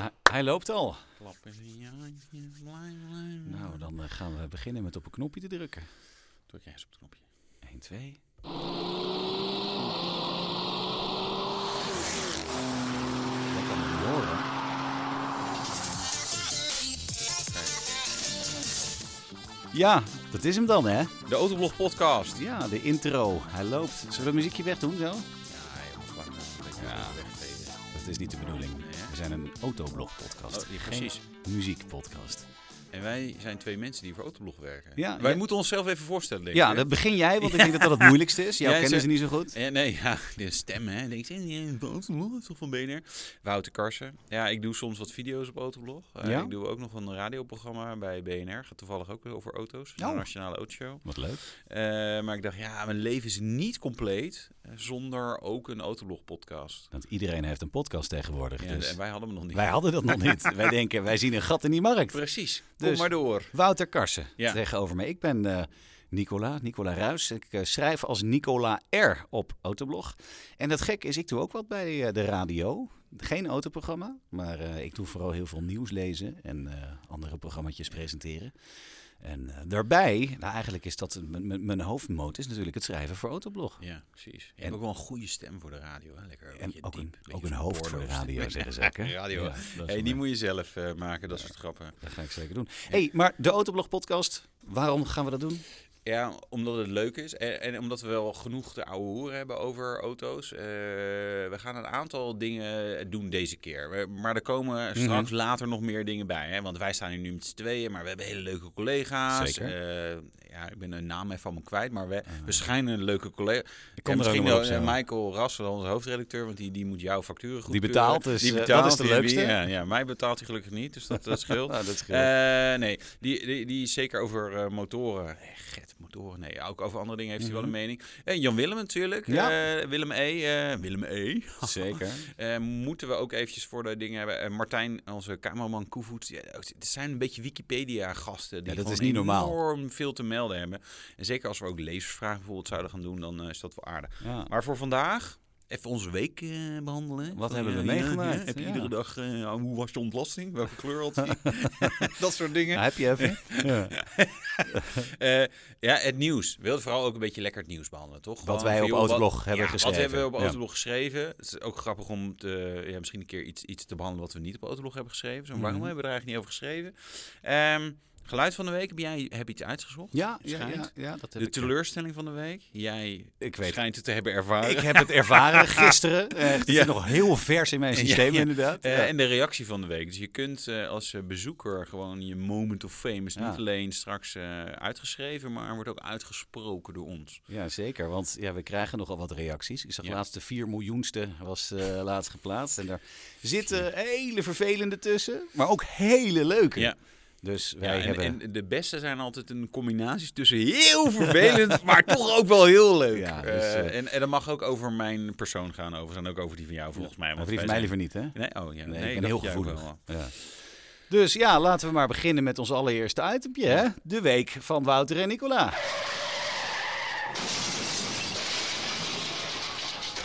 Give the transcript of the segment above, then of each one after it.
Hij, hij loopt al. Nou, dan eh, gaan we beginnen met op een knopje te drukken. Druk jij eens op het knopje. 1, 2. Dat kan ik niet horen. Ja, dat is hem dan, hè? De Autoblog podcast. Ja, de intro. Hij loopt. Zullen we het muziekje wegdoen zo? Ja, je mag gewoon een beetje Ja. wegveden. Dat is niet de bedoeling. Zijn een autoblog-podcast. Oh, die- Geen precies. muziekpodcast. En wij zijn twee mensen die voor Autoblog werken. Ja, wij ja. moeten onszelf even voorstellen, denk Ja, ik. dat begin jij, want ik denk dat dat het moeilijkste is. Jou Jij kennen ze niet zo goed. Eh, nee, ja, de stem, hè. Denk je, de Autoblog is toch van BNR? Wouter Karsen. Ja, ik doe soms wat video's op Autoblog. Ja? Ik doe ook nog een radioprogramma bij BNR. Gaat toevallig ook weer over auto's. De Oh. Nationale Autoshow. Wat leuk. Eh, maar ik dacht, ja, mijn leven is niet compleet zonder ook een Autoblog podcast. Want iedereen heeft een podcast tegenwoordig. Ja, dus En wij hadden hem nog niet. wij hadden dat nog niet. wij denken, wij zien een gat in die markt. Precies. Kom Dus- maar door. Wouter Karsen Ja. tegenover me. Ik ben eh, Nicola, Nicola Ruis. Ik eh, schrijf als Nicola R op Autoblog. En het gekke is, ik doe ook wat bij eh, de radio. Geen autoprogramma, maar ik doe vooral heel veel nieuws lezen en andere programma's presenteren. En eh, daarbij, nou eigenlijk is dat mijn hoofdmoot, is natuurlijk het schrijven voor Autoblog. Ja, precies. Je En- hebt ook wel een goede stem voor de radio. Hè? Lekker een En ook een, diep, ook beetje een hoofd voor de radio, zeggen ze ook. Radio. Ja, hey, die moet je zelf eh, maken, dat soort grappen. Dat ga ik zeker doen. hey, maar de Autoblog podcast, waarom gaan we dat doen? Ja, omdat het leuk is en, en omdat we wel genoeg de oude hoer hebben over auto's. Eh, we gaan een aantal dingen doen deze keer. We- Maar er komen straks later nog meer dingen bij. Hè? Want wij staan hier nu met z'n tweeën, maar we hebben hele leuke collega's. Zeker. Eh, ja, ik ben een naam even van me kwijt, maar we, we schijnen een leuke collega. Ik kom En er ook misschien nog op eh. Michael Rassel, onze hoofdredacteur, want die, die moet jouw facturen goed Die betaalt, dus, die betaalt, dat is de die- leukste. Ja, ja, mij betaalt hij gelukkig niet, dus dat, dat scheelt. Nou, dat scheelt. Eh, nee, die, die, die is zeker over motoren. Get, motoren. Nee, ook over andere dingen heeft hij wel een mening. Eh, Jan Willem natuurlijk. Mhm. Ja. Eh, Willem E. eh, Willem E. Zeker. Eh, moeten we ook eventjes voor de dingen hebben. Eh, Martijn, onze cameraman Koevoet. Ja, het zijn een beetje Wikipedia-gasten. Die Ja, dat gewoon is niet normaal. enorm veel te melden hebben. En zeker als we ook lezersvragen bijvoorbeeld zouden gaan doen, dan is dat wel aardig. Ja. Maar voor vandaag, even onze week eh, behandelen. Wat Van, hebben we ja, meegemaakt? Heb je iedere dag, eh, hoe was je ontlasting? Welke kleur had hij? dat soort dingen. Ja, heb je even? Ja. Eh, ja, het nieuws. We wilden vooral ook een beetje lekker het nieuws behandelen, toch? Gewoon wij op Autoblog wat- hebben geschreven. Wat hebben we op. Autoblog geschreven? Het is ook grappig om te, ja, misschien een keer iets, iets te behandelen wat we niet op Autoblog hebben geschreven. Zo, waarom Mhm. hebben we er eigenlijk niet over geschreven? Ehm, geluid van de week. Heb jij heb iets uitgezocht? Ja, ja, ja, ja, dat heb De ik. teleurstelling van de week. Jij Ik weet schijnt het te hebben ervaren. Ik heb het ervaren gisteren. Echt, het Ja. is nog heel vers in mijn systeem inderdaad. Eh, Ja. En de reactie van de week. Dus je kunt eh, als eh, bezoeker gewoon je moment of fame is niet alleen straks uitgeschreven, maar wordt ook uitgesproken door ons. Ja, zeker. Want ja, we krijgen nogal wat reacties. Ik zag de laatste 4 miljoenste was laatst geplaatst. En daar zitten hele vervelende tussen, maar ook hele leuke. Ja. Dus Ja, wij en, hebben... en de beste zijn altijd een combinatie tussen heel vervelend, maar toch ook wel heel leuk. Ja, dus, Eh, eh, en, en dat mag ook over mijn persoon gaan, overigens. En ook over die van jou, volgens mij. maar want die van mij zijn- liever niet, hè? Nee, oh ja. Nee, nee, ik ben heel gevoelig. Ja. Dus ja, laten we maar beginnen met ons allereerste itempje, hè? De week van Wouter en Nicola.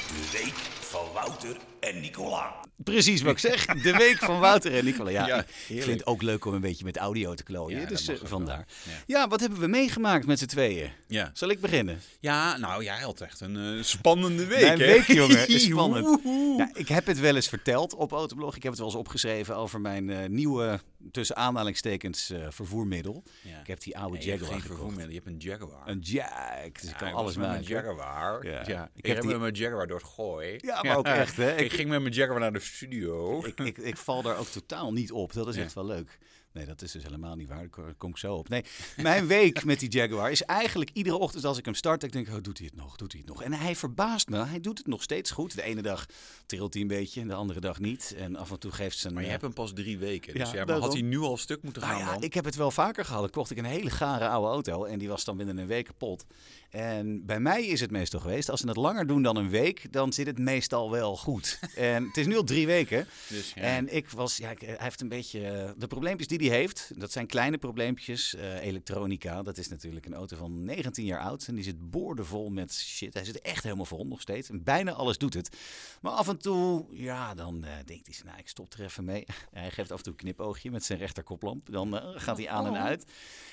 De week van Wouter en Nicola. Precies wat ik zeg. De week van Wouter en Nicola. Ja, Ja, ik vind het ook leuk om een beetje met audio te klooien. Ja, dus eh, vandaar. wel. Ja. wat hebben we meegemaakt met z'n tweeën? Ja. Zal ik beginnen? ja, nou, jij had echt een eh, spannende week, Mijn hè? week, jongen, is spannend. Ja, ik heb het wel eens verteld op Autoblog. Ik heb het wel eens opgeschreven over mijn eh, nieuwe, tussen aanhalingstekens, eh, vervoermiddel. Ja. Ik heb die oude Jaguar geen gekocht. vervoermiddel, je hebt een Jaguar. Een Jag, dus ik Ja, kan ik alles maken. mijn Jaguar. Ja. Ja. Ik Ik, heb die- met mijn Jaguar door het gooi. Ja, maar ook echt, hè? Ik, Ik- ging met mijn Jaguar naar de studio. Ik, ik, ik val daar ook totaal niet op. Dat is Ja. echt wel leuk. Nee, dat is dus helemaal niet waar. Daar ko- kom ik zo op. Nee, mijn week met die Jaguar is eigenlijk iedere ochtend als ik hem start, ik denk, oh, doet hij het nog? Doet hij het nog? En hij verbaast me. Hij doet het nog steeds goed. De ene dag trilt hij een beetje, en de andere dag niet. En af en toe geeft zijn... maar je eh, hebt hem pas drie weken. Dus Ja, ja, maar had hij nu al stuk moeten gaan Nou ja, dan? ik heb het wel vaker gehad. Kocht ik een hele gare oude auto en die was dan binnen een week kapot. En bij mij is het meestal geweest, als ze het langer doen dan een week, dan zit het meestal wel goed. en het is nu al drie weken. Dus, ja. En ik was, ja, hij heeft een beetje, eh, de probleempjes die hij die heeft, dat zijn kleine probleempjes. eh, elektronica, dat is natuurlijk een auto van 19 jaar oud. En die zit boordevol met shit. Hij zit echt helemaal vol nog steeds. En bijna alles doet het. Maar af en toe, ja, dan eh, denkt hij, nou, ik stop er even mee. hij geeft af en toe een knipoogje met zijn rechterkoplamp. Dan eh, gaat hij aan en uit.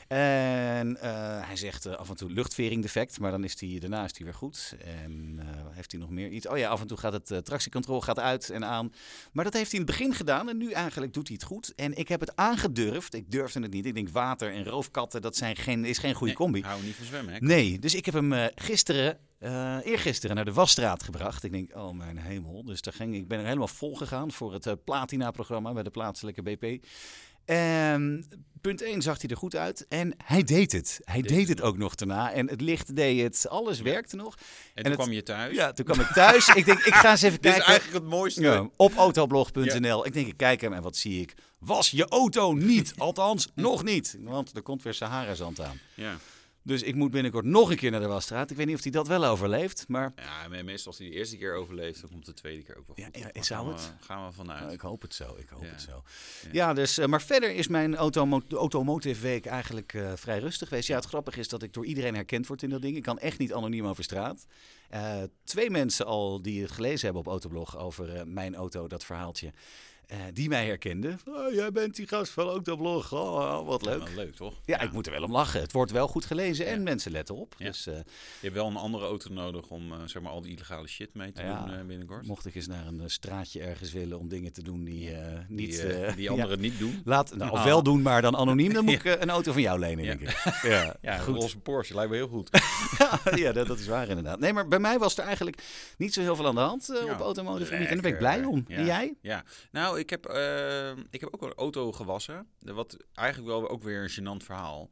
En hij zegt af en toe luchtvering defect, maar dan is hij, daarna is hij weer goed. En heeft hij nog meer iets? Oh ja, af en toe gaat het uh, tractiecontrole gaat uit en aan. Maar dat heeft hij in het begin gedaan en nu eigenlijk doet hij het goed. En ik heb het aangedurfd. Ik durfde het niet. Ik denk water en roofkatten, dat zijn geen, is geen goede Nee, combi. Hou niet van zwemmen, hè? Nee, dus ik heb hem eh, gisteren, eh eergisteren, naar de Wasstraat gebracht. Ik denk, oh mijn hemel. Dus daar ging, ik ben er helemaal vol gegaan voor het eh, Platina-programma bij de plaatselijke BP. En punt 1 zag hij er goed uit. En hij deed het. Hij Deed deed het ook nog daarna. En het licht deed het. Alles werkte nog. En, toen het- kwam je thuis. Ja, toen kwam ik thuis. ik denk, ik ga eens even Dit is kijken. eigenlijk het mooiste. Ja, op autoblog.nl. Ik denk, ik kijk hem en wat zie ik? Was je auto niet? Althans, nog niet. Want er komt weer Sahara-zand aan. Ja. Dus ik moet binnenkort nog een keer naar de Wasstraat. Ik weet niet of hij dat wel overleeft, maar Ja, meestal als hij de eerste keer overleeft, dan komt de tweede keer ook wel Ja, goed. ja, Daar zou gaan het? We, gaan we vanuit. nou, ik hoop het zo. Ik hoop Ja. het zo. Ja. Ja, dus, eh, maar verder is mijn automo automotive week eigenlijk eh, vrij rustig geweest. Ja, het grappige is dat ik door iedereen herkend word in dat ding. Ik kan echt niet anoniem over straat. Eh, twee mensen al die het gelezen hebben op Autoblog over mijn auto, dat verhaaltje. Eh, die mij herkenden. Oh, jij bent die gast van Autoblog. Oh, wat Ja, leuk. wel leuk, toch? Ja, ik moet er wel om lachen. Het wordt wel goed gelezen en Ja. mensen letten op. Ja. Dus eh, Je hebt wel een andere auto nodig om eh, zeg maar al die illegale shit mee te Ja. doen binnenkort. mocht ik eens naar een straatje ergens willen om dingen te doen die niet... die, die ja. anderen niet doen. Laat, nou, of Ah. wel doen, maar dan anoniem. Dan moet ik een auto van jou lenen, Ja. denk ik. Ja, Ja, goed. roze Porsche lijkt me heel goed. ja dat, dat is waar inderdaad. Nee, maar bij mij was er eigenlijk niet zo heel veel aan de hand Ja, op automotive gebied. En daar ben ik blij om. Ja. En jij? Ja, nou, ik heb, eh, ik heb ook een auto gewassen. Wat eigenlijk wel ook weer een gênant verhaal.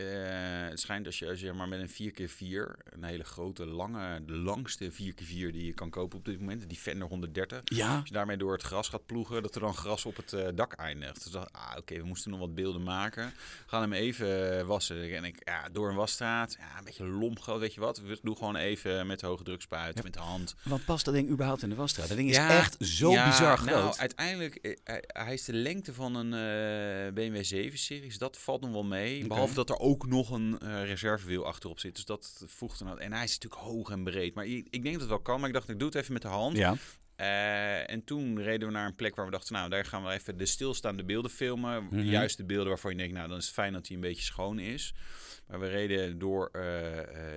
Eh, het schijnt als je als je maar met een 4x4, een hele grote, lange, de langste 4x4 die je kan kopen op dit moment, die Fender 130. Ja. Als je daarmee door het gras gaat ploegen, dat er dan gras op het eh, dak eindigt. Dus dacht, ah, oké, we moesten nog wat beelden maken. Gaan hem even eh, wassen. En ik, ja, door een wasstraat, ja, een beetje lomp, groot, weet je wat. We doen gewoon even met hoge druk spuiten, met de hand. Want past dat ding überhaupt in de wasstraat? Dat ding is Ja, echt zo ja, bizar groot. Nou, uiteindelijk, hij, hij is de lengte van een BMW 7-series. Dat valt nog wel mee. Behalve dat er ook nog een eh, reservewiel achterop zit. Dus dat voegt er nou... En hij is natuurlijk hoog en breed. Maar ik, ik denk dat het wel kan. Maar ik dacht, ik doe het even met de hand. ja. Eh, en toen reden we naar een plek waar we dachten, nou, daar gaan we even de stilstaande beelden filmen. Mhm. De juiste beelden waarvan je denkt, nou, dan is het fijn dat hij een beetje schoon is. Maar we reden door eh,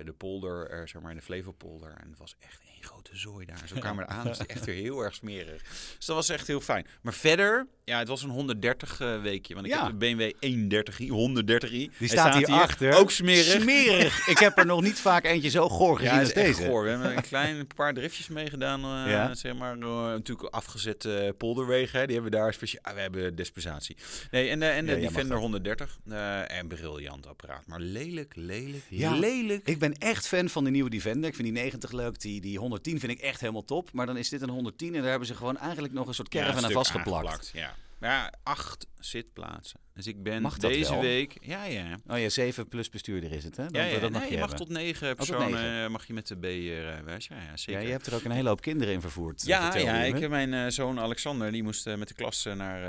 de polder, zeg maar, de Flevopolder. En het was echt grote zooi daar. Zo kwamen we eraan. Het was echt weer heel erg smerig. Dus dat was echt heel fijn. Maar verder, ja, het was een 130 eh, weekje. Want ik Ja. heb de BMW 130i, 130i. Die staat, hier achter. Ook smerig. Smerig. ik heb er nog niet vaak eentje zo goor gezien Ja, als is deze. goor. We hebben een klein paar driftjes meegedaan. eh, Ja. Zeg maar, eh, natuurlijk afgezette polderwegen. Hè. Die hebben we daar speciaal. Ah, we hebben dispensatie. Nee, en, en de jij die mag Fender dat. 130. eh, en briljant apparaat. Maar lelijk, lelijk, Ja. lelijk. Ik ben echt fan van de nieuwe Defender. Ik vind die 90 leuk. Die, die 110 vind ik echt helemaal top. Maar dan is dit een 110 en daar hebben ze gewoon eigenlijk nog een soort caravan aan vastgeplakt. Ja. Ja, acht zitplaatsen. Dus ik ben Mag dat deze wel? week... Ja, ja. Oh ja, 7 plus bestuurder is het, hè? Dan, Ja, ja, dat mag nee, je je mag hebben. tot negen tot personen negen. eh, mag je met de B-rijbewijs. Ja, ja, zeker. Ja, je hebt er ook een hele hoop kinderen in vervoerd. eh, Ja, ja ik heb mijn eh, zoon Alexander, die moest eh, met de klas eh, naar,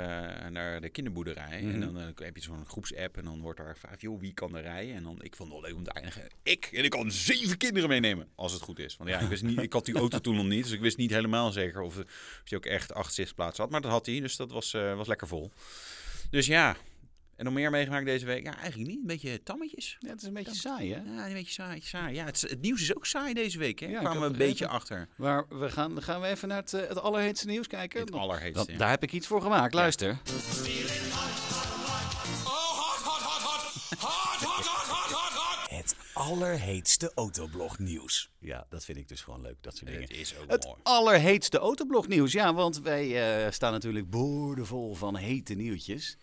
eh, naar de kinderboerderij. Mhm. En dan eh, heb je zo'n groepsapp en dan wordt daar gevraagd, joh, wie kan er rijden? En dan, ik vond het wel leuk om te eindigen. Ik, en ik kan zeven kinderen meenemen, als het goed is. Want ja, ik, wist niet, ik had die auto toen nog niet, dus ik wist niet helemaal zeker of, of hij ook echt acht zitplaatsen had. Maar dat had hij, dus dat was, eh, was lekker vol. Dus ja, en nog meer meegemaakt deze week? Ja, eigenlijk niet. Een beetje tammetjes. Ja, het is een beetje saai, hè? Ja, een beetje saai. saai. Ja, het, nieuws is ook saai deze week, hè? Ja, ik kwamen we een beetje achter. Maar we gaan, gaan we even naar het, eh, het allerheetste nieuws kijken. Het allerheetste. ja. daar heb ik iets voor gemaakt. Luister. Het allerheetste autoblog nieuws. Ja, dat vind ik dus gewoon leuk, dat soort dingen. Het is ook Het mooi. allerheetste autoblog nieuws. Ja, want wij eh, staan natuurlijk boordevol van hete nieuwtjes.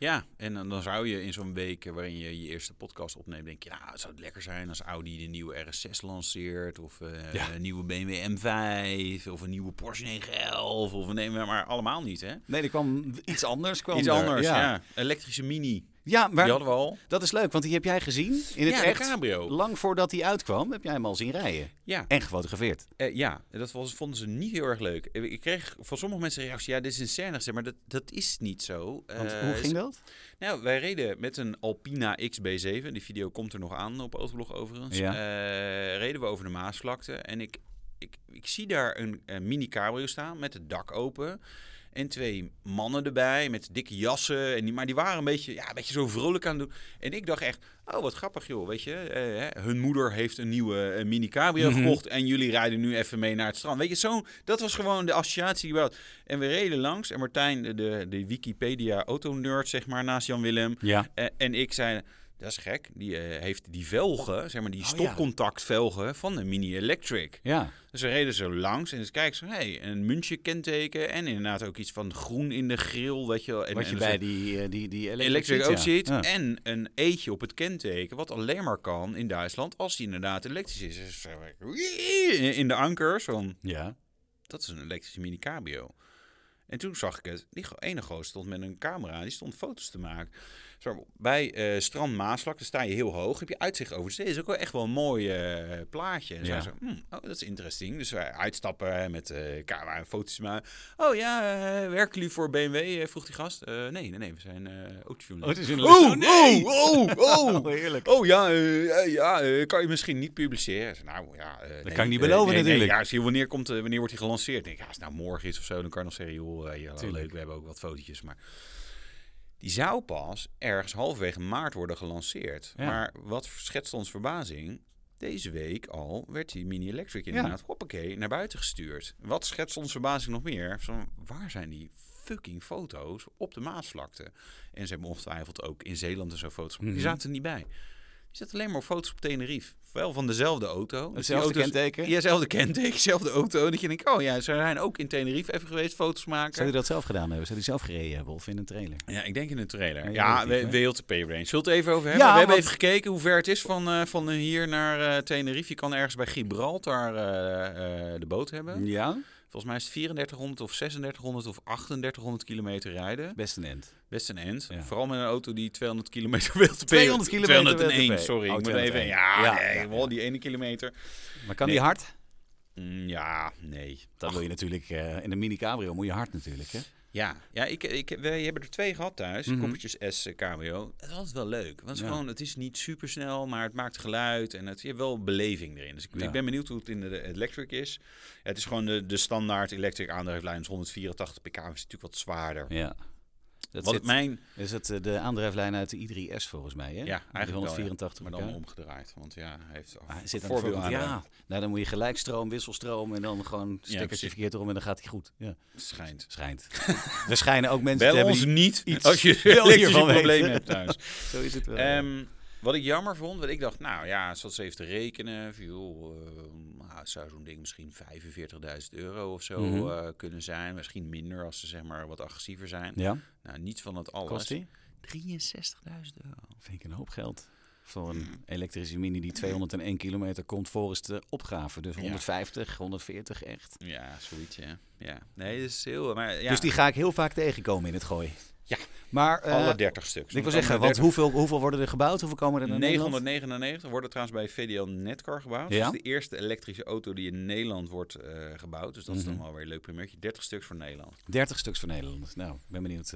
Ja, en dan, dan zou je in zo'n week waarin je je eerste podcast opneemt, denk je, nou, het zou het lekker zijn als Audi de nieuwe RS6 lanceert, of eh, Ja. een nieuwe BMW M5, of een nieuwe Porsche 911, of nee, maar allemaal niet, hè? Nee, er kwam iets anders. Kwam Iets er, anders, ja. Elektrische Mini. Ja, maar Die hadden we al. dat is leuk, want die heb jij gezien in het Ja, echt. cabrio. Lang voordat hij uitkwam, heb jij hem al zien rijden. Ja. En gefotografeerd. Eh, ja, dat was, vonden ze niet heel erg leuk. Eh, Ik kreeg van sommige mensen reactie, ja, dit is een scène maar dat, dat is niet zo. Want Eh, hoe ging dat? Nou, wij reden met een Alpina XB7. Die video komt er nog aan op Autoblog overigens. Ja. Reden we over de Maasvlakte. En ik, ik, ik zie daar een, een mini cabrio staan met het dak open. En twee mannen erbij met dikke jassen. En die, maar die waren een beetje, ja, een beetje zo vrolijk aan het doen. En ik dacht echt, oh wat grappig joh, weet je. eh, hè, hun moeder heeft een nieuwe eh, mini cabrio Mhm. gekocht. En jullie rijden nu even mee naar het strand. Weet je, zo, dat was gewoon de associatie die we hadden. En we reden langs. En Martijn, de, de, de Wikipedia autonerd, zeg maar, naast Jan Willem. Ja. Eh, en ik zei, dat is gek. Die eh, heeft die velgen, zeg maar die Oh, ja. stopcontactvelgen van de Mini Electric. Ja. Dus we reden zo langs en dus kijk zo, hey, een muntje kenteken en inderdaad ook iets van groen in de grill, weet je wel. En, Wat je en bij die, eh, die, die Electric ook ja. ziet. Ja. En een eetje op het kenteken, wat alleen maar kan in Duitsland als die inderdaad elektrisch is. Dus, in de ankers van, Ja. dat is een elektrische mini cabrio. En toen zag ik het. Die ene gozer stond met een camera. Die stond foto's te maken. Bij eh, Strand Maasvlak, daar sta je heel hoog. Heb je uitzicht over de zee. is ook wel echt wel een mooi eh, plaatje. En Ja. ja. zo, hm, oh, dat is interesting. Dus wij uitstappen met eh camera en foto's maken. Oh ja, werken jullie voor BMW? vroeg die gast. Nee, nee, nee. We zijn autojournalisten. is een Oh, nee. oh, oh, oh. heerlijk. Oh ja, eh, eh, ja eh, kan je misschien niet publiceren? Nou ja, nee, kan ik niet beloven nee, natuurlijk. ja, zie wanneer, komt, wanneer wordt hij gelanceerd? Ik denk, ja, als het nou morgen is of zo, dan kan je nog zeggen, joh, eh, ja, Tuurlijk. leuk, we hebben ook wat fotootjes. Maar die zou pas ergens halverwege maart worden gelanceerd. Ja. Maar wat schetst ons verbazing? Deze week al werd die Mini Electric inderdaad, hoppakee, naar buiten gestuurd. Wat schetst ons verbazing nog meer? Van, waar zijn die fucking foto's op de Maasvlakte? En ze hebben ongetwijfeld ook in Zeeland en zo foto's. Die Mhm. zaten er niet bij. Die zaten alleen maar foto's op Tenerife. Wel van dezelfde auto. Dus die Hetzelfde kenteken? Ja, hetzelfde kenteken, dezelfde auto. Dat je denkt, oh ja, ze zijn ook in Tenerife even geweest, foto's maken. Zou hij dat zelf gedaan hebben? Zou hij zelf gereden hebben of in een trailer? Ja, ik denk in de trailer. Ja, Ja, je weet het we- niet, hè? WLTP range. Zullen we het even over hebben? Ja, we hebben want- even gekeken hoe ver het is van, eh, van hier naar eh, Tenerife. Je kan ergens bij Gibraltar eh, de boot hebben. Ja. Volgens mij is het 3400 of 3600 of 3800 kilometer rijden. Best een end. Best een end. Ja. Vooral met een auto die 200 kilometer WLTP... 200 kilometer 201, WLTP. sorry. Oh, ik moet even... 201. Ja, Ja, nee, ja, die ene kilometer. Maar kan Nee. die hard? Mm, ja, nee. Dat wil je natuurlijk eh, in de mini cabrio moet je hard natuurlijk, hè? Ja, ja ik, ik, wij hebben er twee gehad thuis. Mhm. Koppertjes S eh. Het is altijd wel leuk. Want het, is Ja. gewoon, het is niet super snel, maar het maakt geluid. En het, je hebt wel beleving erin. Dus ik, Ja. ik ben benieuwd hoe het in de, de electric is. Ja, het is gewoon de, de standaard electric aandrijflijn. is 184 pk. is natuurlijk wat zwaarder. Ja. Dat Wat zit, mijn... is het eh, de aandrijflijn uit de i3S volgens mij, hè? Ja, eigenlijk 184 wel, ja. Maar dan omgedraaid. Want ja, hij heeft Ah, hij zit aan voorwiel voorkant. Ja, nou, dan moet je gelijkstroom, wisselstroom en dan gewoon stekkertje precies. verkeerd erom en dan gaat hij goed. Ja, Schijnt. schijnt. er schijnen ook mensen te Bel hebben ons niet iets als je hiervan problemen weten. hebt thuis. Zo is het wel. Ehm, wat ik jammer vond, want ik dacht, nou ja, zat ze even te rekenen. Joh, eh, het zou zo'n ding misschien 45.000 euro of zo Mhm. eh, kunnen zijn. Misschien minder als ze zeg maar wat agressiever zijn. ja, Nou, niet van het alles. kost die? 63.000 euro. Vind ik een hoop geld. Voor een elektrische mini die 201 kilometer komt volgens de opgave. Dus Ja. 150, 140 echt. Ja, zoiets, ja. ja. Nee, dat is heel... Maar ja, Dus die ga ik heel vaak tegenkomen in het gooi. Maar eh, alle 30 stuks. ik wil zeggen, want hoeveel, hoeveel worden er gebouwd? Hoeveel komen er Nederland? 999 worden trouwens bij VDL Netcar gebouwd. Ja. Dat is de eerste elektrische auto die in Nederland wordt eh, gebouwd. Dus dat is Mhm. dan wel weer een leuk primeurtje. 30 stuks voor Nederland. 30 stuks voor Nederland. Nou, ik ben benieuwd.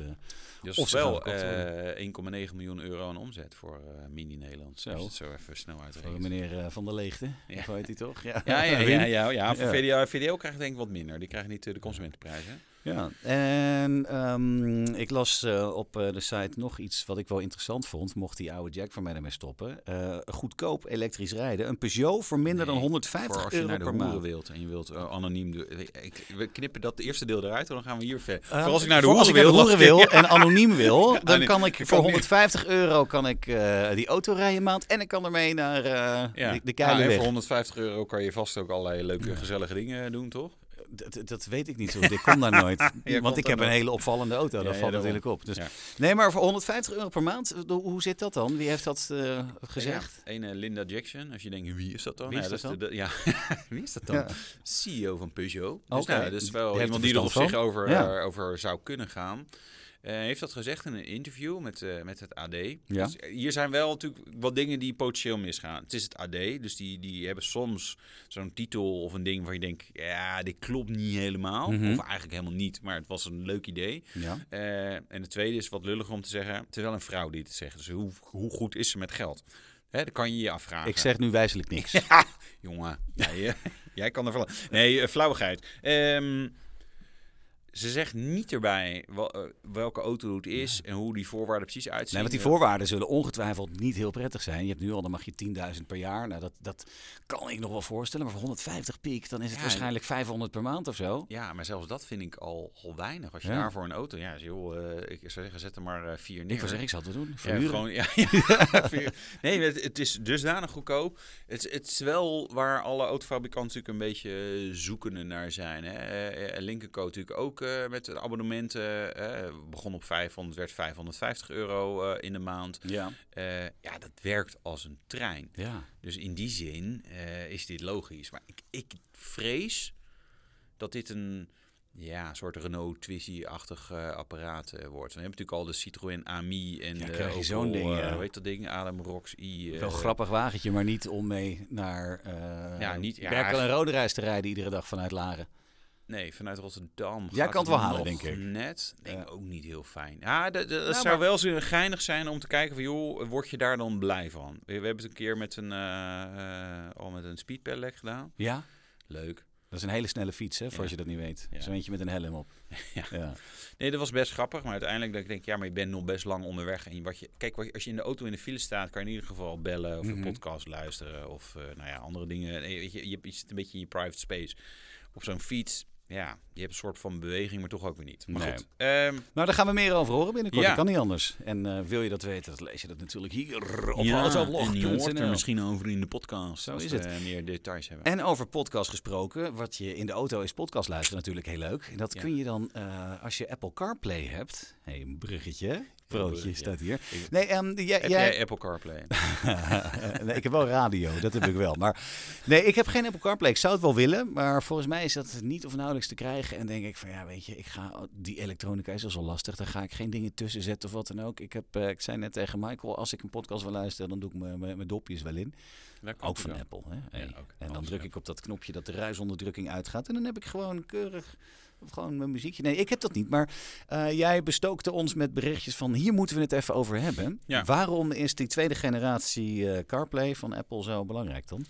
Dus Of ze wel gaan verkocht worden. eh 1,9 miljoen euro aan omzet voor eh, Mini Nederland. Zo. Het zo even snel voor uitrekent. meneer Van der Leegte. Ja. Heet hij toch? Ja, Ja, ja, ja, ja, ja, voor. VDL, VDL krijgt denk ik wat minder. Die krijgen niet de consumentenprijs. Hè? Ja, en ehm, ik las eh, op eh, de site nog iets wat ik wel interessant vond. Mocht die oude Jack van mij ermee stoppen. Eh, goedkoop elektrisch rijden. Een Peugeot voor minder dan Nee, 150 voor als je euro naar de per hoeren maand. wilt en je wilt anoniem doen. Ik, we knippen dat eerste deel eruit en dan gaan we hier verder. Eh, voor als ik naar de hoeren wil, de hoeren dan- wil en anoniem wil, dan nee, kan ik ik voor kan niet. 150 euro kan ik, die auto rijden maand. En ik kan ermee naar Ja. de, de Nou, voor 150 euro kan je vast ook allerlei leuke, gezellige dingen doen, toch? Dat, dat- weet ik niet zo. Ik kom daar nooit. Want ik heb een hele opvallende auto. Dat valt natuurlijk op. Dus. Nee, maar voor 150 euro per maand, eh, hoe zit dat dan? Wie heeft dat eh, gezegd? Eh, Linda Jackson. Als je denkt, wie is dat dan? Wie is dat de- ja, wie is dat dan? CEO van Peugeot. Dus nou, die wel iemand die er op zich over, eh, over zou kunnen gaan. Eh, heeft dat gezegd in een interview met, eh, met het AD. Ja. Dus, eh, hier zijn wel natuurlijk wat dingen die potentieel misgaan. Het is het AD, dus die, die hebben soms zo'n titel of een ding waar je denkt... ja, dit klopt niet helemaal. Mhm. Of eigenlijk helemaal niet, maar het was een leuk idee. Ja. En de tweede is wat lullig om te zeggen. Het is wel een vrouw die het zegt. Dus hoe, hoe goed is ze met geld? Hè, dat kan je je afvragen. Ik zeg nu wijzelijk niks. Ja, jongen. Jij, jij kan er van. Nee, flauwigheid. Ehm, ze zegt niet erbij wel- eh, welke auto het is en hoe die voorwaarden precies uitzien. Nee, want die voorwaarden zullen ongetwijfeld niet heel prettig zijn. Je hebt nu al, dan mag je 10.000 per jaar. Nou, dat, dat kan ik nog wel voorstellen. Maar voor 150 piek, dan is het Ja, waarschijnlijk 500 per maand of zo. Ja, maar zelfs dat vind ik al, al weinig. Als je Ja. daarvoor een auto... Ja, joh, eh, ik zou zeggen, zet er maar eh, vier neer. Ik wil zeggen, ik zal het doen. Ja, Verhuren. gewoon, ja, nee, het, het is dusdanig goedkoop. Het, is- het is wel waar alle autofabrikanten natuurlijk een beetje zoekende naar zijn. Hè. Eh, eh, Co natuurlijk ook eh, met abonnementen. begon op 500, werd 550 euro eh, in de maand. Ja. Eh, ja, dat werkt als een trein. Ja. Dus in die zin is dit logisch. Maar ik, ik vrees dat dit een ja, soort Renault Twizy-achtig apparaat wordt. We hebben natuurlijk al de Citroën Ami en Ja, de zo'n ding, ja. hoe heet dat ding? Adam Rox i. Wel een grappig wagentje, maar niet om mee naar uh, Ja, niet- ja, Berkel en reis te rijden iedere dag vanuit Laren. Nee, vanuit Rotterdam. Jij gaat kan het wel halen, denk ik. Net. Denk Ja. ook niet heel fijn. Ja, dat, dat Nou, zou maar- wel zo geinig zijn om te kijken van, joh, word je daar dan blij van? We, we hebben het een keer met een, eh, al met een speedpedelec gedaan. Ja? Leuk. Dat is een hele snelle fiets, hè, voor Ja. als je dat niet weet. Ja. Zo eentje met een helm op. Ja. ja. Nee, dat was best grappig. Maar uiteindelijk dat ik denk, ja, maar je bent nog best lang onderweg. En wat je, kijk, wat je- als je in de auto in de file staat, kan je in ieder geval bellen of Mhm. een podcast luisteren. Of eh, nou ja, andere dingen. Nee, weet je, je, je zit een beetje in je private space. Op zo'n fiets, ja, je hebt een soort van beweging, maar toch ook weer niet. Maar Nee. goed. ehm, Nou, daar gaan we meer over horen binnenkort. Ja. Dat kan niet anders. En eh, wil je dat weten, dan lees je dat natuurlijk hier op ja, en je hoort er misschien over in de podcast. Zo is het. meer details hebben. En over podcast gesproken, wat je in de auto is podcast luisteren natuurlijk heel leuk. En dat Ja. kun je dan, eh, als je Apple CarPlay hebt. hey, een bruggetje, bruggetje. staat hier. Nee, ehm, jij, Heb jij- Apple CarPlay? nee, ik heb wel radio, dat heb ik wel. Maar nee, ik heb geen Apple CarPlay. Ik zou het wel willen, maar volgens mij is dat niet of nauwelijks te krijgen. En denk ik van, ja, weet je, ik ga, die elektronica is al zo lastig. Daar ga ik geen dingen tussen zetten of wat dan ook. Ik, heb, eh, ik zei net tegen Michael, als ik een podcast wil luisteren, dan doe ik mijn- dopjes wel in. Ook van wel. Apple. Hè? Hey. ook. En dan druk ik op dat knopje dat de ruisonderdrukking uitgaat. En dan heb ik gewoon keurig gewoon mijn muziekje. Nee, ik heb dat niet. Maar eh, jij bestookte ons met berichtjes van hier moeten we het even over hebben. Ja. Waarom is die tweede generatie eh, CarPlay van Apple zo belangrijk dan?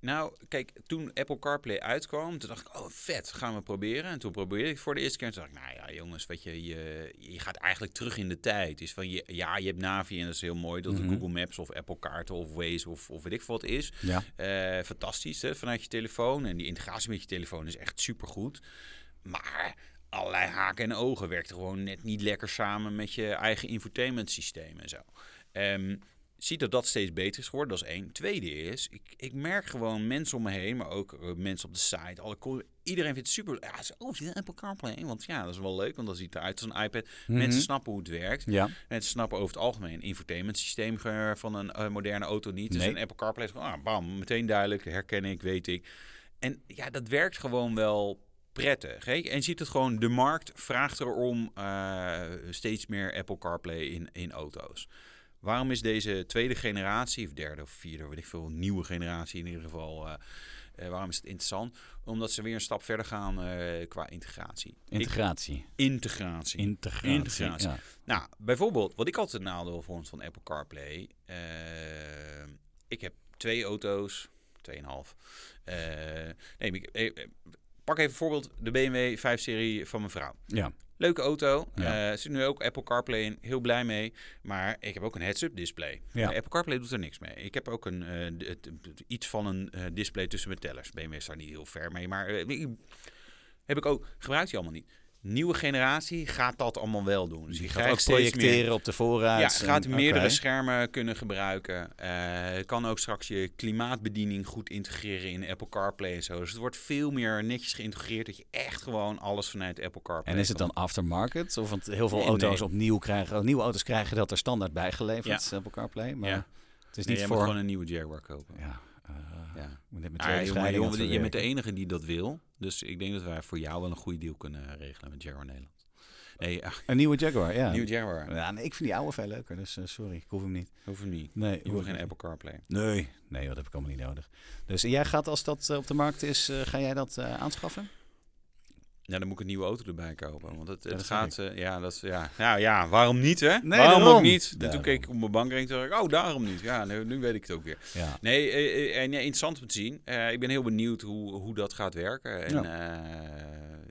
Nou, kijk, toen Apple CarPlay uitkwam, toen dacht ik, oh vet, gaan we proberen. En toen probeerde ik voor de eerste keer. En toen dacht ik, nou ja, jongens, weet je, je, je gaat eigenlijk terug in de tijd. Is van, je, ja, je hebt Navi en dat is heel mooi. Dat het Mhm. Google Maps of Apple Kaarten of Waze of, of weet ik veel wat is. Ja. Eh, fantastisch, hè, vanuit je telefoon. En die integratie met je telefoon is echt supergoed. Maar allerlei haken en ogen werkt gewoon net niet lekker samen met je eigen infotainment systeem en zo. Ehm, ziet dat dat steeds beter is geworden, dat is één. Tweede is, ik, ik merk gewoon mensen om me heen, maar ook eh, mensen op de site, alle iedereen vindt het super. Ja, ze- oh, je Apple CarPlay? Want ja, dat is wel leuk, want dat ziet eruit als een iPad. Mensen snappen hoe het werkt. Ja. Mensen snappen over het algemeen infotainment systeem van een eh, moderne auto niet. Dus Nee. een Apple CarPlay is gewoon, ah, bam, meteen duidelijk, herken ik, weet ik. En ja, dat werkt gewoon wel prettig. Hè? En je ziet het gewoon, de markt vraagt erom eh, steeds meer Apple CarPlay in, in auto's. Waarom is deze tweede generatie, of derde of vierde, weet ik veel, nieuwe generatie in ieder geval, eh, eh, waarom is het interessant? Omdat ze weer een stap verder gaan qua integratie. Integratie. Ik- integratie. Integratie. Integratie. Ja. Nou, bijvoorbeeld, wat ik altijd nadeel vond van Apple CarPlay. ik heb twee auto's, tweeënhalf. Nee, ik, pak even voorbeeld de BMW 5-serie van mijn vrouw. ja. Leuke auto. Ja. Eh, zit nu ook Apple CarPlay in. Heel blij mee. Maar ik heb ook een heads-up display. Ja. Apple CarPlay doet er niks mee. Ik heb ook een, eh, iets van een eh, display tussen mijn tellers. BMW is daar niet heel ver mee. Maar heb ik ook. Gebruikt hij allemaal niet. Nieuwe generatie gaat dat allemaal wel doen. Dus Die je gaat ook meer- projecteren op de voorraad. ja, gaat en- meerdere schermen kunnen gebruiken. Eh, kan ook straks je klimaatbediening goed integreren in Apple CarPlay en zo. Dus het wordt veel meer netjes geïntegreerd dat je echt gewoon alles vanuit Apple CarPlay En is het dan aftermarket? Of want heel veel Nee, auto's nee. opnieuw krijgen, nieuwe auto's krijgen dat er standaard bijgeleverd, Ja. Apple CarPlay. Maar Ja. het is Nee, niet jij voor... moet gewoon een nieuwe Jaguar kopen. Ja, eh, Ja. met Ah, twee jongen, je bent de enige die dat wil. Dus ik denk dat wij voor jou wel een goede deal kunnen regelen met Jaguar Nederland. Nee, ach, Een nieuwe Jaguar, ja. nieuwe Jaguar. Ja, nee, ik vind die oude veel leuker, dus eh, sorry, ik hoef hem niet. Hoef hem niet. Nee, Je wil geen Apple CarPlay. Nee, nee, dat heb ik allemaal niet nodig. Dus jij gaat als dat eh, op de markt is, eh, ga jij dat aanschaffen? Ja, dan moet ik een nieuwe auto erbij kopen. Want het, het gaat... eh, ja, dat is, ja. Ja, ja, waarom niet, hè? Nee, waarom daarom. ook niet? En Daarom. toen keek ik op mijn bankrekening en dacht ik, oh, daarom niet. Ja, nu, nu weet ik het ook weer. Ja. Nee, eh, eh, en ja, interessant om te zien. Eh, ik ben heel benieuwd hoe, hoe dat gaat werken. En ja.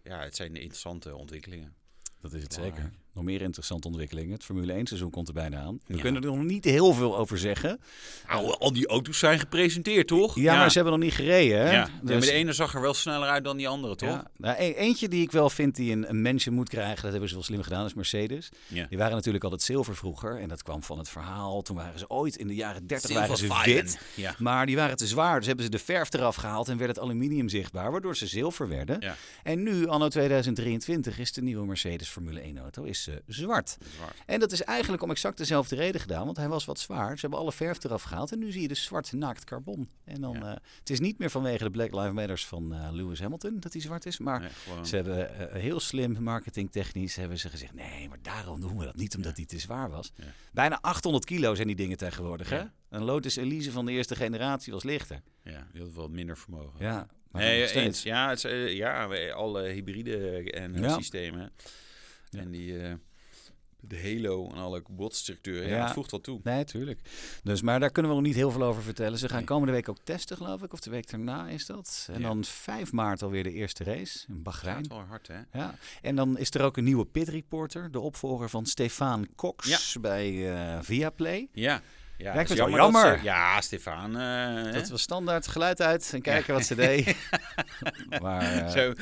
ja, het zijn interessante ontwikkelingen. Dat is het zeker. Nog meer interessante ontwikkelingen. Het Formule 1 seizoen komt er bijna aan. We Ja. kunnen er nog niet heel veel over zeggen. Nou, al die auto's zijn gepresenteerd, toch? Ja, maar ze hebben nog niet gereden. Hè? Ja. Ja, Dus- maar de ene zag er wel sneller uit dan die andere, toch? Ja. Nou, e- eentje die ik wel vind die een, een mensje moet krijgen, dat hebben ze wel slim gedaan, is Mercedes. Ja. Die waren natuurlijk altijd zilver vroeger. En dat kwam van het verhaal. Toen waren ze ooit in de jaren 30 Silver waren ze wit. Ja. Maar die waren te zwaar. Dus hebben ze de verf eraf gehaald en werd het aluminium zichtbaar. Waardoor ze zilver werden. Ja. En nu, anno 2023, is de nieuwe Mercedes Formule 1 auto is, eh, zwart. En dat is eigenlijk om exact dezelfde reden gedaan. Want hij was wat zwaar. Ze hebben alle verf eraf gehaald. En nu zie je dus zwart naakt carbon. En dan, Ja. eh, het is niet meer vanwege de Black Lives Matters van eh, Lewis Hamilton dat hij zwart is. Maar Nee, ze hebben heel slim marketingtechnisch hebben ze gezegd... nee, maar daarom doen we dat niet, omdat hij te zwaar was. Ja. Bijna 800 kilo zijn die dingen tegenwoordig, hè? Een Lotus Elise van de eerste generatie was lichter. Ja, had wel minder vermogen. Ja, maar nee, eens. Ja, het ja, alle hybride en Ja. systemen. Ja. En die, eh, de Halo en alle botstructuren. Ja, Ja. het voegt wel toe. Nee, tuurlijk. Dus, maar daar kunnen we nog niet heel veel over vertellen. Ze gaan Nee. komende week ook testen, geloof ik. Of de week daarna is dat. En Ja. dan 5 maart alweer de eerste race in Bahrein. wel hard, hè? Ja, en dan is er ook een nieuwe pit reporter, de opvolger van Stefan Cox bij eh, Viaplay. Ja. Ja Ja, is jammer. ze- ja, Stefan. hè? Dat was standaard geluid uit en kijken wat ze deed. maar eh, Zo,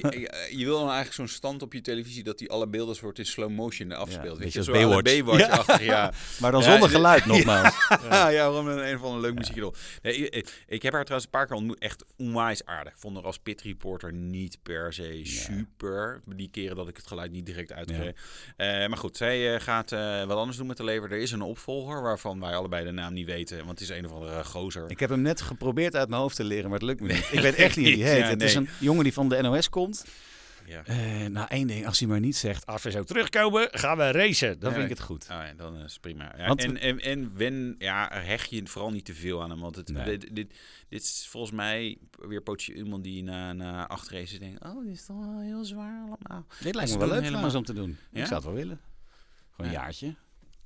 je, je wil dan eigenlijk zo'n stand op je televisie dat die alle beelden soort in slow motion afspeelt. Ja, weet je, zo la Baywatch. Baywatch-achtig, ja. maar dan Ja, zonder geluid nogmaals. Ja, ja, waarom een, een van een leuk muziekje. Nee, ik, ik- heb haar trouwens een paar keer ontmoet. Echt onwijs aardig. Ik vond haar als pit reporter niet per se super. Die keren dat ik het geluid niet direct uitkreeg. Eh, maar goed, zij gaat wat anders doen met de lever. Er is een opvolger waarvan wij allebei de naam niet weten. Want het is een of andere gozer. Ik heb hem net geprobeerd uit mijn hoofd te leren, maar het lukt me niet. Ik weet echt niet hoe die heet. Ja, Het is een jongen die van de NOS komt. Ja. Eh nou, één ding, als hij maar niet zegt, als we zo terugkomen, gaan we racen. Dan Ja, vind ik het goed. Oh ja, dan is het prima. Ja, en, en, en wen, ja, hecht je vooral niet te veel aan hem. Want het, Nee. dit, dit, dit is volgens mij weer potje iemand die na, na acht races denkt... Oh, dit is toch wel heel zwaar allemaal. Dit lijkt me wel leuk helemaal- om te doen. Ik zou het wel willen. Gewoon een Ja. jaartje.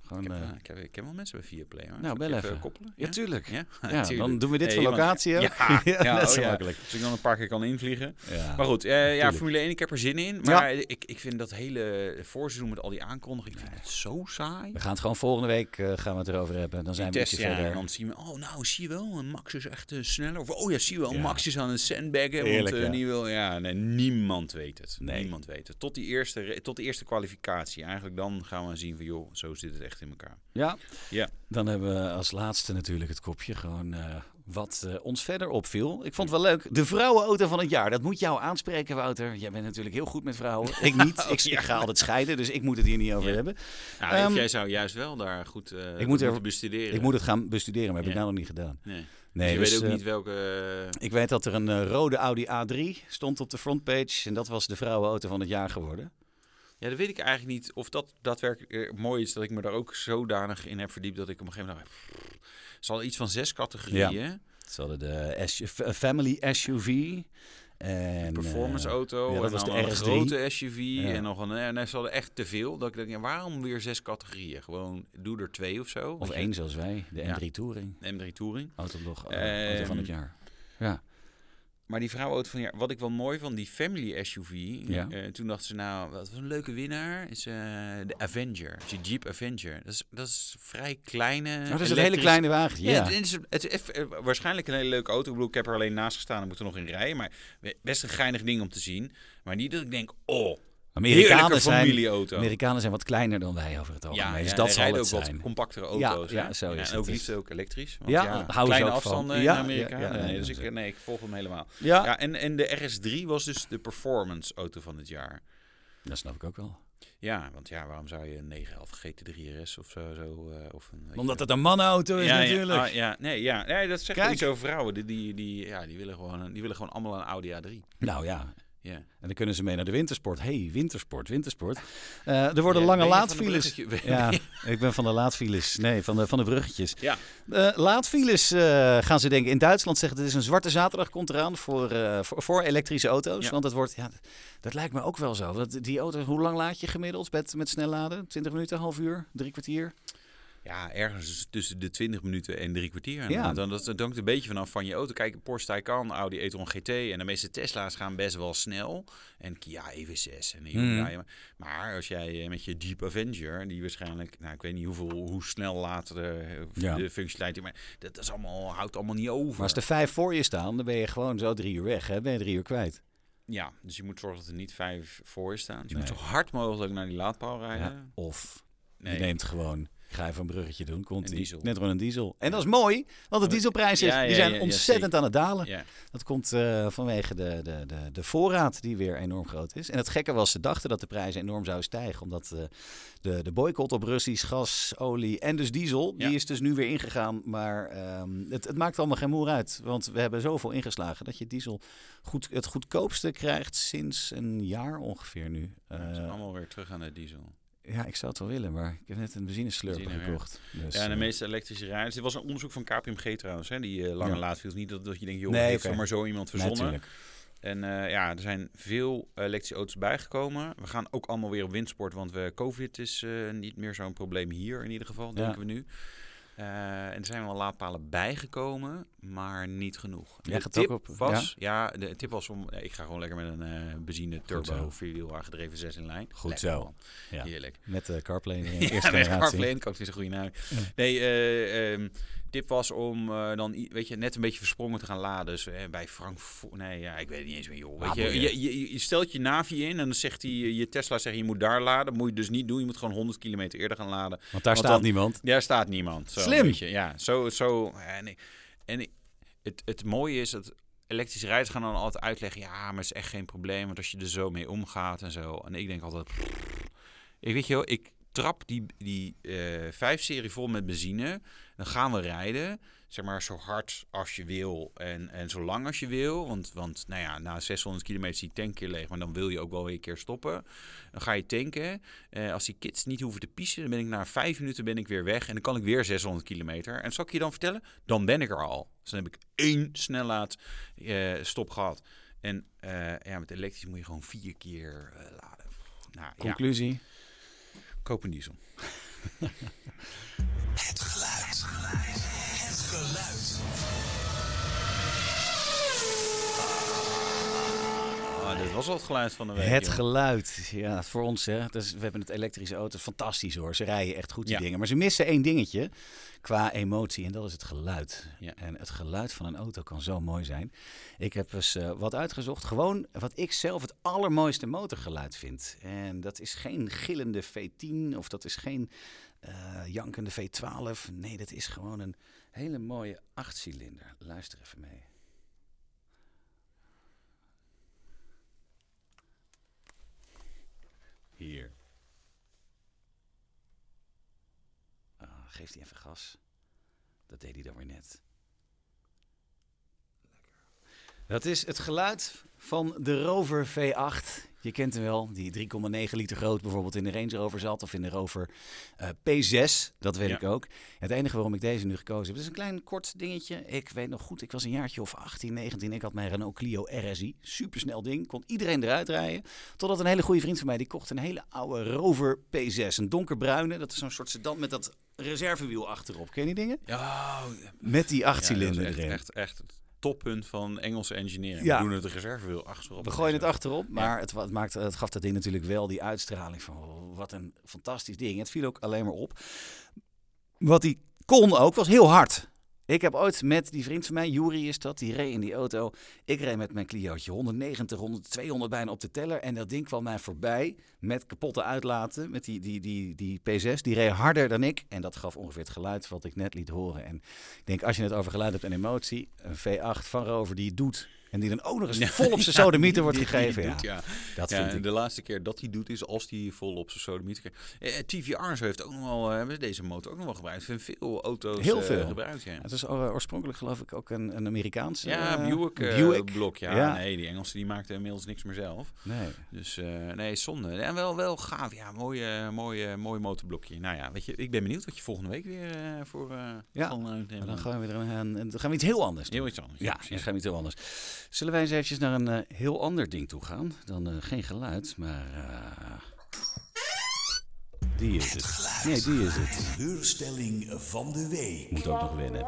Gewoon, Ik heb, eh, eh, ik, heb, ik heb wel mensen bij Viaplay. hoor. nou, bel ik even. koppelen? ja, tuurlijk. Ja, Ja, tuurlijk. dan doen we dit voor iemand- locatie. Ja, ja, net oh zo ja. makkelijk. Dus ik dan een paar keer kan invliegen. Ja. Maar goed, eh, ja. Formule 1, ik heb er zin in. Maar ik, ik vind dat hele voorseizoen met al die aankondigingen, ik vind het zo saai. We gaan het gewoon volgende week eh, gaan we het erover hebben. Dan zijn we test, ja, verder. en dan zien we, oh nou, zie je wel, Max is echt eh, sneller. Of, oh ja, zie je wel, Ja. Max is aan het sandbaggen. Want Heerlijk, eh, ja. die wil, ja, nee, niemand weet het. Nee. Niemand weet het. Tot, die eerste, tot de eerste kwalificatie. Eigenlijk dan gaan we zien van, joh, zo zit het echt in elkaar. Ja. Ja. Dan hebben we als laatste natuurlijk het kopje gewoon eh, wat eh, ons verder opviel. Ik vond het wel leuk. De vrouwenauto van het jaar. Dat moet jou aanspreken, Wouter. Jij bent natuurlijk heel goed met vrouwen. Ik niet. Ik, ik ga altijd scheiden, dus ik moet het hier niet over Ja. hebben. Nou, Ehm, jij zou juist wel daar goed eh moet moeten er- bestuderen. Ik moet het gaan bestuderen, maar heb ik nou nog niet gedaan. Nee. Nee, je dus, weet ook niet welke... Ik weet dat er een rode Audi A3 stond op de frontpage. En dat was de vrouwenauto van het jaar geworden. Ja, dat weet ik eigenlijk niet of dat daadwerkelijk eh, mooi is dat ik me daar ook zodanig in heb verdiept dat ik op een gegeven moment pff, het is al iets van zes categorieën. Ze hadden de F- Family SUV. En, Performance eh, auto, ja, dat en was dan de een RS3. grote SUV Ja. en nog een... En er hadden echt te veel. Dat ik denk, ja, waarom weer zes categorieën? Gewoon, doe er twee of zo. Of één zoals wij, de Ja. M3 Touring. M3 Touring. Autoblog, eh, auto van het Ehm, jaar. Ja. Maar die vrouwenauto van ja, wat ik wel mooi vond, die Family SUV. Ja. eh, toen dachten ze nou, wat was een leuke winnaar, is eh, de Avenger. De Jeep Avenger. Dat is, dat is vrij kleine. Oh, dat is een hele kleine wagen. Ja, Ja. Het, is, het is eh, waarschijnlijk een hele leuke auto. Ik bedoel, ik heb er alleen naast gestaan en moet er nog in rijden. Maar best een geinig ding om te zien. Maar niet dat ik denk, oh, Amerikanen zijn, familieauto. Amerikanen zijn wat kleiner dan wij over het algemeen. ja, dus ja, dat zal het ook zijn. wat compactere Ja, auto's. ja, hè? zo is en het. ook liefst ook elektrisch. Want Ja, ja, kleine ook afstanden Ja, in Amerika. ja, ja, nee, ja, dus ja. ik, nee, ik volg hem helemaal. Ja. Ja, en, en de RS3 was dus de performance auto van het jaar. dat snap ik ook wel. Ja, want ja, waarom zou je een 911 GT3 RS of zo, zo eh, of een... Omdat het een mannenauto is ja, natuurlijk. Ja, ah, ja, nee, ja, nee, dat zegt Kijk. iets over vrouwen. Die, die, die, ja, die, willen gewoon, die willen gewoon allemaal een Audi A3. Nou ja, Ja. En dan kunnen ze mee naar de wintersport. hey, wintersport, wintersport. Eh, er worden Ja, lange laadfiles. Ja, ik ben van de laadfiles. Nee, van de, van de bruggetjes. Ja. Eh, laadfiles eh, gaan ze denken in Duitsland zeggen. Het is een zwarte zaterdag komt eraan voor, voor, voor elektrische auto's. Ja. Want het wordt, ja, dat lijkt me ook wel zo. Dat, die auto, hoe lang laad je gemiddeld met, met snel laden? 20 minuten, half uur, drie kwartier? Ja, ergens tussen de 20 minuten en drie kwartier. Ja. Dan, dat, dat hangt een beetje vanaf van je auto. Kijk, Porsche Taycan, Audi e-tron GT en de meeste Tesla's gaan best wel snel. En Kia EV6 en Hyundai. Maar als jij eh, met je Jeep Avenger, die waarschijnlijk, nou ik weet niet hoeveel, hoe snel later de, Ja. de functionaliteit, maar dat is allemaal, houdt allemaal niet over. Maar als er vijf voor je staan, dan ben je gewoon zo drie uur weg. Hè? Ben je drie uur kwijt. Ja, dus je moet zorgen dat er niet vijf voor je staan. Dus je Nee. moet zo hard mogelijk naar die laadpaal rijden. Ja. Of Nee. je neemt gewoon, ga even een bruggetje doen. Komt Een ie. diesel. Net een diesel. En dat is mooi, want de dieselprijzen Ja, ja, die zijn ja, ontzettend aan het dalen. Ja. Dat komt eh, vanwege de, de, de, de voorraad die weer enorm groot is. En het gekke was, ze dachten dat de prijzen enorm zouden stijgen. Omdat eh, de, de boycott op Russisch gas, olie en dus diesel, die is dus nu weer ingegaan. Maar ehm, het, het maakt allemaal geen moer uit. Want we hebben zoveel ingeslagen dat je diesel goed, het goedkoopste krijgt sinds een jaar ongeveer nu. Eh, allemaal weer terug aan de diesel. Ja, ik zou het wel willen, maar ik heb net een benzineslurper Benzine, ja. gekocht. Dus, Ja, en de eh, meeste elektrische rijders. Dit was een onderzoek van KPMG trouwens, hè, die eh, lange Ja. laadfiles. Niet dat, dat je denkt, joh, Nee, heeft er maar zo iemand verzonnen. en eh, ja, er zijn veel elektrische auto's bijgekomen. We gaan ook allemaal weer op windsport, want we, COVID is niet meer zo'n probleem hier in ieder geval, Ja. denken we nu. Eh, en er zijn wel laadpalen bijgekomen, maar niet genoeg. Jij de tip op- was, ja? de tip was om, ik ga gewoon lekker met een eh benzine turbo vierwiel aangedreven 6 in lijn. Goed Lekker, zo. Ja. Heerlijk. Met de CarPlay in Ja, eerste met generatie. CarPlay en ook weer een goede naam. Nee, eh, ehm, tip was om eh, dan weet je, net een beetje versprongen te gaan laden. Dus eh, bij Frankfurt, nee, ja, ik weet het niet eens meer, joh. Weet Ah, je, je, je, je stelt je Navi in en dan zegt hij, je Tesla zegt je moet daar laden. moet je dus niet doen. Je moet gewoon 100 kilometer eerder gaan laden. Want daar Want staat dan- niemand. Daar staat niemand. Zo, Slim. weet je. Ja, zo, zo. En, ik- en ik- het, het mooie is dat elektrische rijders gaan dan altijd uitleggen, ja, maar het is echt geen probleem, want als je er zo mee omgaat en zo. En ik denk altijd, ik weet je wel, ik trap die, die eh 5-serie vol met benzine. Dan gaan we rijden. Zeg maar zo hard als je wil en, en zo lang als je wil. Want, want nou ja, na 600 kilometer is die tank keer leeg. Maar dan wil je ook wel weer een keer stoppen. Dan ga je tanken. Eh, als die kids niet hoeven te piezen, dan ben ik na vijf minuten ben ik weer weg. En dan kan ik weer 600 kilometer. En zal ik je dan vertellen? Dan ben ik er al. Dus dan heb ik één snellaad eh, stop gehad. En ja, met elektrisch moet je gewoon vier keer laden. Nou Conclusie. Koop een diesel. Het geluid. Het geluid. Oh, dit was al het geluid van de week. Het joh. geluid. Ja, voor ons, hè. Dus we hebben het elektrische auto's. Fantastisch hoor. Ze rijden echt goed, die Ja. dingen. Maar ze missen één dingetje qua emotie. En dat is het geluid. Ja. En het geluid van een auto kan zo mooi zijn. Ik heb eens eh, wat uitgezocht. Gewoon wat ik zelf het allermooiste motorgeluid vind. En dat is geen gillende V10 of dat is geen eh, jankende V12. Nee, dat is gewoon een hele mooie achtcilinder. Luister even mee. Hier. Ah, geeft hij even gas. Dat deed hij dan weer net. Dat is het geluid van de Rover V8. Je kent hem wel, die 3,9 liter groot bijvoorbeeld in de Range Rover zat. Of in de Rover eh, P6, dat weet Ja. ik ook. Het enige waarom ik deze nu gekozen heb, is een klein kort dingetje. Ik weet nog goed, ik was een jaartje of 18, 19. Ik had mijn Renault Clio RSI. Supersnel ding, kon iedereen eruit rijden. Totdat een hele goede vriend van mij, die kocht een hele oude Rover P6. Een donkerbruine, dat is zo'n soort sedan met dat reservewiel achterop. Ken je die dingen? Ja, Met die Ja, dat achtcilinder is echt, erin. echt, echt toppunt van Engelse engineering. Ja. We doen het de reservewiel achterop. We gooien het achterop, maar het, het, maakte, het gaf dat ding natuurlijk wel die uitstraling van oh, wat een fantastisch ding. Het viel ook alleen maar op. Wat hij kon ook, was heel hard. Ik heb ooit met die vriend van mij, Juri is dat, die reed in die auto. Ik reed met mijn Clio'tje 190, 100, 200 bijna op de teller. En dat ding kwam mij voorbij met kapotte uitlaten. Met die, die, die, die P6, die reed harder dan ik. En dat gaf ongeveer het geluid wat ik net liet horen. En ik denk, als je het over geluid hebt en emotie, een V8 van Rover die doet. En die dan ook nog eens Ja, vol op zijn sodemieter wordt die- die gegeven. Ja, doet, dat vind ik. de laatste keer dat hij doet is als hij vol op zijn sodemieter krijgt. Eh, TVR zo heeft ook nog wel, eh, hebben ze deze motor ook nog wel gebruikt. Veel auto's Heel eh, veel. gebruikt. Ja, Het is eh, oorspronkelijk geloof ik ook een, een Amerikaans ja eh, Buick, eh, Buick. blok. Ja, nee, die Engelsen die maakten inmiddels niks meer zelf. Nee. Dus eh, nee, zonde. En wel, wel gaaf. Ja, mooi, eh, mooi, eh, motorblokje. Nou ja, weet je, ik ben benieuwd wat je volgende week weer eh, voor eh Ja, van, eh, dan gaan we weer een, een- dan gaan we iets heel anders doen. heel iets anders. Ja, dan gaan we iets heel anders. Zullen wij eens eventjes naar een eh, heel ander ding toe gaan? Dan eh, geen geluid, maar... eh, die is het. Nee, die is het. Teleurstelling van de week. Moet ook nog winnen.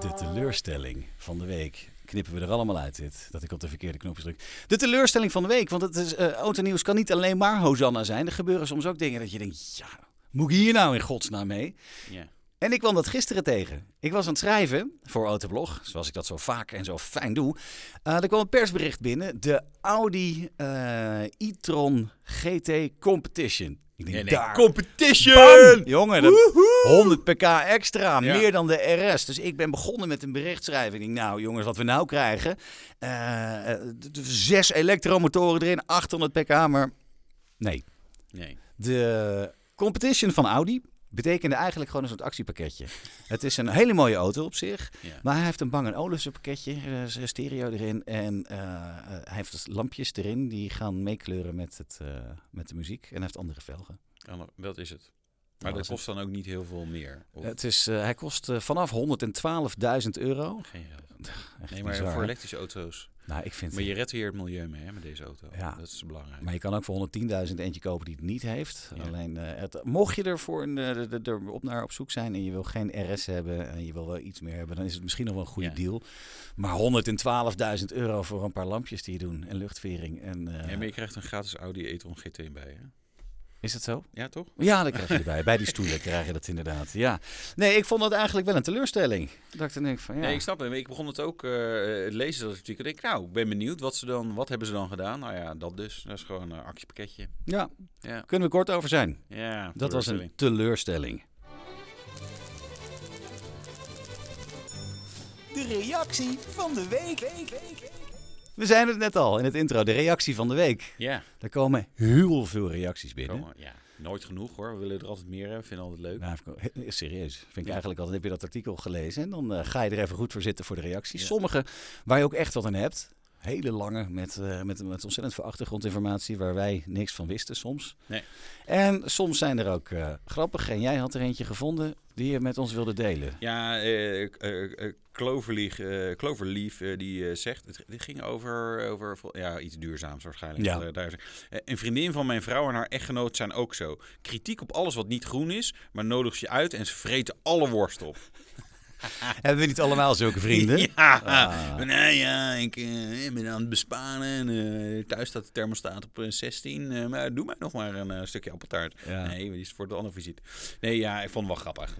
De teleurstelling van de week. Knippen we er allemaal uit dit, dat ik op de verkeerde knopjes druk. De teleurstelling van de week, want het is, eh autonieuws kan niet alleen maar Hosanna zijn. Er gebeuren soms ook dingen dat je denkt, ja, moet ik hier nou in godsnaam mee? Ja. En ik kwam dat gisteren tegen. Ik was aan het schrijven voor Autoblog, zoals ik dat zo vaak en zo fijn doe. Eh, er kwam een persbericht binnen. De Audi eh, e-tron GT Competition. Ik denk, Nee, nee, daar. competition! Bam! Jongen, dat 100 pk extra, Ja. meer dan de RS. Dus ik ben begonnen met een berichtschrijving. Ik denk, nou jongens, wat we nou krijgen. eh, zes elektromotoren erin, 800 pk, maar nee. Nee. De competition van Audi betekende eigenlijk gewoon een soort actiepakketje. Het is een hele mooie auto op zich, Ja. maar hij heeft een Bang Olufsen pakketje, er een stereo erin en eh, eh, hij heeft dus lampjes erin die gaan meekleuren met, het, eh, met de muziek en hij heeft andere velgen. En dan- Dat is het. Maar dat kost dan ook niet heel veel meer. Of Het is, eh, hij kost eh, vanaf 112.000 euro. geen geld. Nee, maar bizar, voor elektrische auto's. Nou, ik vind Maar je redt hier het milieu mee hè, met deze auto. Ja. Dat is belangrijk. Maar je kan ook voor 110.000 eentje kopen die het niet heeft. Ja. Alleen, eh, het, mocht je ervoor een, eh, er op naar op zoek zijn en je wil geen RS hebben en je wil wel iets meer hebben, dan is het misschien nog wel een goede Ja. deal. Maar 112.000 euro voor een paar lampjes die je doen en luchtvering. En, eh, ja, maar je krijgt een gratis Audi e-tron GT bij, hè? Is het zo? Ja, toch? Ja, dat krijg je erbij. Bij die stoelen krijg je dat inderdaad. Ja. Nee, ik vond dat eigenlijk wel een teleurstelling. Dat ik dan denk van ja. Nee, ik snap het. Ik begon het ook, eh, lezen dat artikel. Ik denk, nou, ik ben benieuwd. Wat, ze dan, wat hebben ze dan gedaan? Nou ja, dat dus. Dat is gewoon een actiepakketje. ja, Ja, kunnen we kort over zijn. ja Dat was een teleurstelling. De reactie van de week. We zijn het net al in het intro, de reactie van de week. Ja, Er komen heel veel reacties binnen. komen, ja, nooit genoeg hoor. We willen er altijd meer hebben. Vinden altijd leuk. Nou, serieus. Vind ik Ja. eigenlijk altijd, heb je dat artikel gelezen en dan eh, ga je er even goed voor zitten voor de reacties. Ja. Sommige waar je ook echt wat aan hebt. Hele lange met, eh, met, met ontzettend veel achtergrondinformatie waar wij niks van wisten soms. Nee. En soms zijn er ook eh, grappig. En jij had er eentje gevonden die je met ons wilde delen. Ja, eh, Cloverleaf, Cloverleaf die zegt, het, ging over, over ja, iets duurzaams waarschijnlijk. Ja. Een vriendin van mijn vrouw en haar echtgenoot zijn ook zo. Kritiek op alles wat niet groen is, maar nodig ze je uit en ze vreten alle worst op. Hebben we niet allemaal zulke vrienden? Ja, Ah. nee, ja, ik eh, ben aan het besparen en eh, thuis staat de thermostaat op eh, 16. eh, maar doe mij nog maar een stukje appeltaart. Ja. Nee, die is voor de andere visite. Nee, ja, ik vond het wel grappig.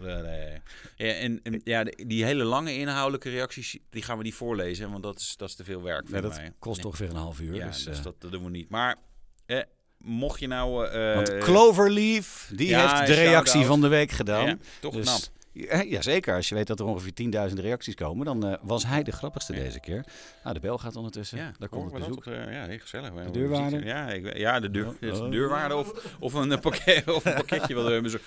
Ja, en, en ja, die hele lange inhoudelijke reacties, die gaan we niet voorlezen, want dat is, dat is te veel werk Ja, voor dat mij. kost Nee. ongeveer een half uur. Ja, dus, dus, dat, dat doen we niet. Maar mocht je nou... want Cloverleaf, die ja, heeft de reactie van de week gedaan. ja, toch Dus- knap. Ja, Jazeker, als je weet dat er ongeveer 10.000 reacties komen, dan eh, was hij de grappigste Ja. deze keer. Nou, de bel gaat ondertussen. Ja, Daar komt het bezoek. dat? Eh, ja, heel gezellig. Deurwaarder? visite. Ja, ik, ja, de, deur, Oh, de deurwaarde of, of, een, eh, pakket, of een pakketje wat we hebben. Zo.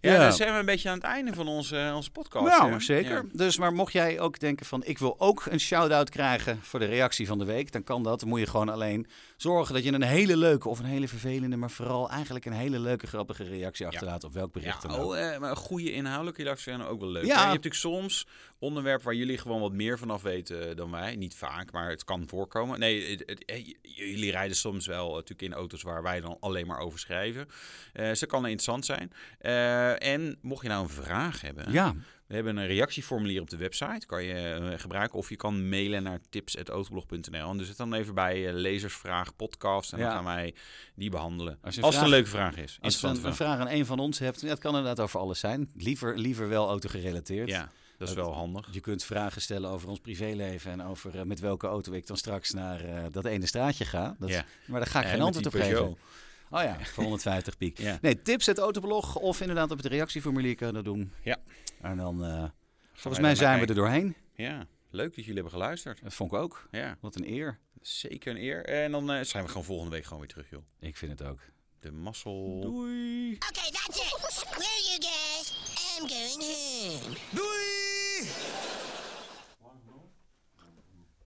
Ja, Ja. dan zijn we een beetje aan het einde van onze, onze podcast. Nou, hè? maar zeker. Ja. Dus, maar mocht jij ook denken van, ik wil ook een shout-out krijgen voor de reactie van de week, dan kan dat. Dan moet je gewoon alleen zorgen dat je een hele leuke of een hele vervelende, maar vooral eigenlijk een hele leuke, grappige reactie achterlaat op welk bericht dan ook. oh, eh, maar goede inhoudelijke reacties zijn ook wel leuk. Ja. Je hebt natuurlijk soms onderwerpen waar jullie gewoon wat meer vanaf weten dan wij. Niet vaak, maar het kan voorkomen. Nee, het- het- eh, jullie rijden soms wel natuurlijk in auto's waar wij dan alleen maar over schrijven. Eh ze kan interessant zijn. Eh, en mocht je nou een vraag hebben, Ja, we hebben een reactieformulier op de website. Kan je eh, gebruiken. Of je kan mailen naar tips.autoblog.nl. En dus zet dan even bij eh, lezersvraag podcast. En Ja. dan gaan wij die behandelen. Als het een leuke vraag is. als je een, een vraag aan een van ons hebt, het kan inderdaad over alles zijn. Liever, liever wel autogerelateerd. Ja, dat is wel handig. Je kunt vragen stellen over ons privéleven en over met welke auto ik dan straks naar dat ene straatje ga. Dat Ja. Maar daar ga ik geen antwoord op geven. Oh ja, voor 150 piek. Ja. Nee, tips het autoblog of inderdaad op het reactieformulier kunnen doen. Ja. En dan, eh, volgens mij dan zijn we er doorheen. Ja, Leuk dat jullie hebben geluisterd. Dat vond ik ook. Ja, Wat een eer. zeker een eer. En dan eh, zijn we gewoon volgende week gewoon weer terug, joh. Ik vind het ook. De mazzel. Doei. Okay, that's it. Screw you guys. I'm going home. Doei!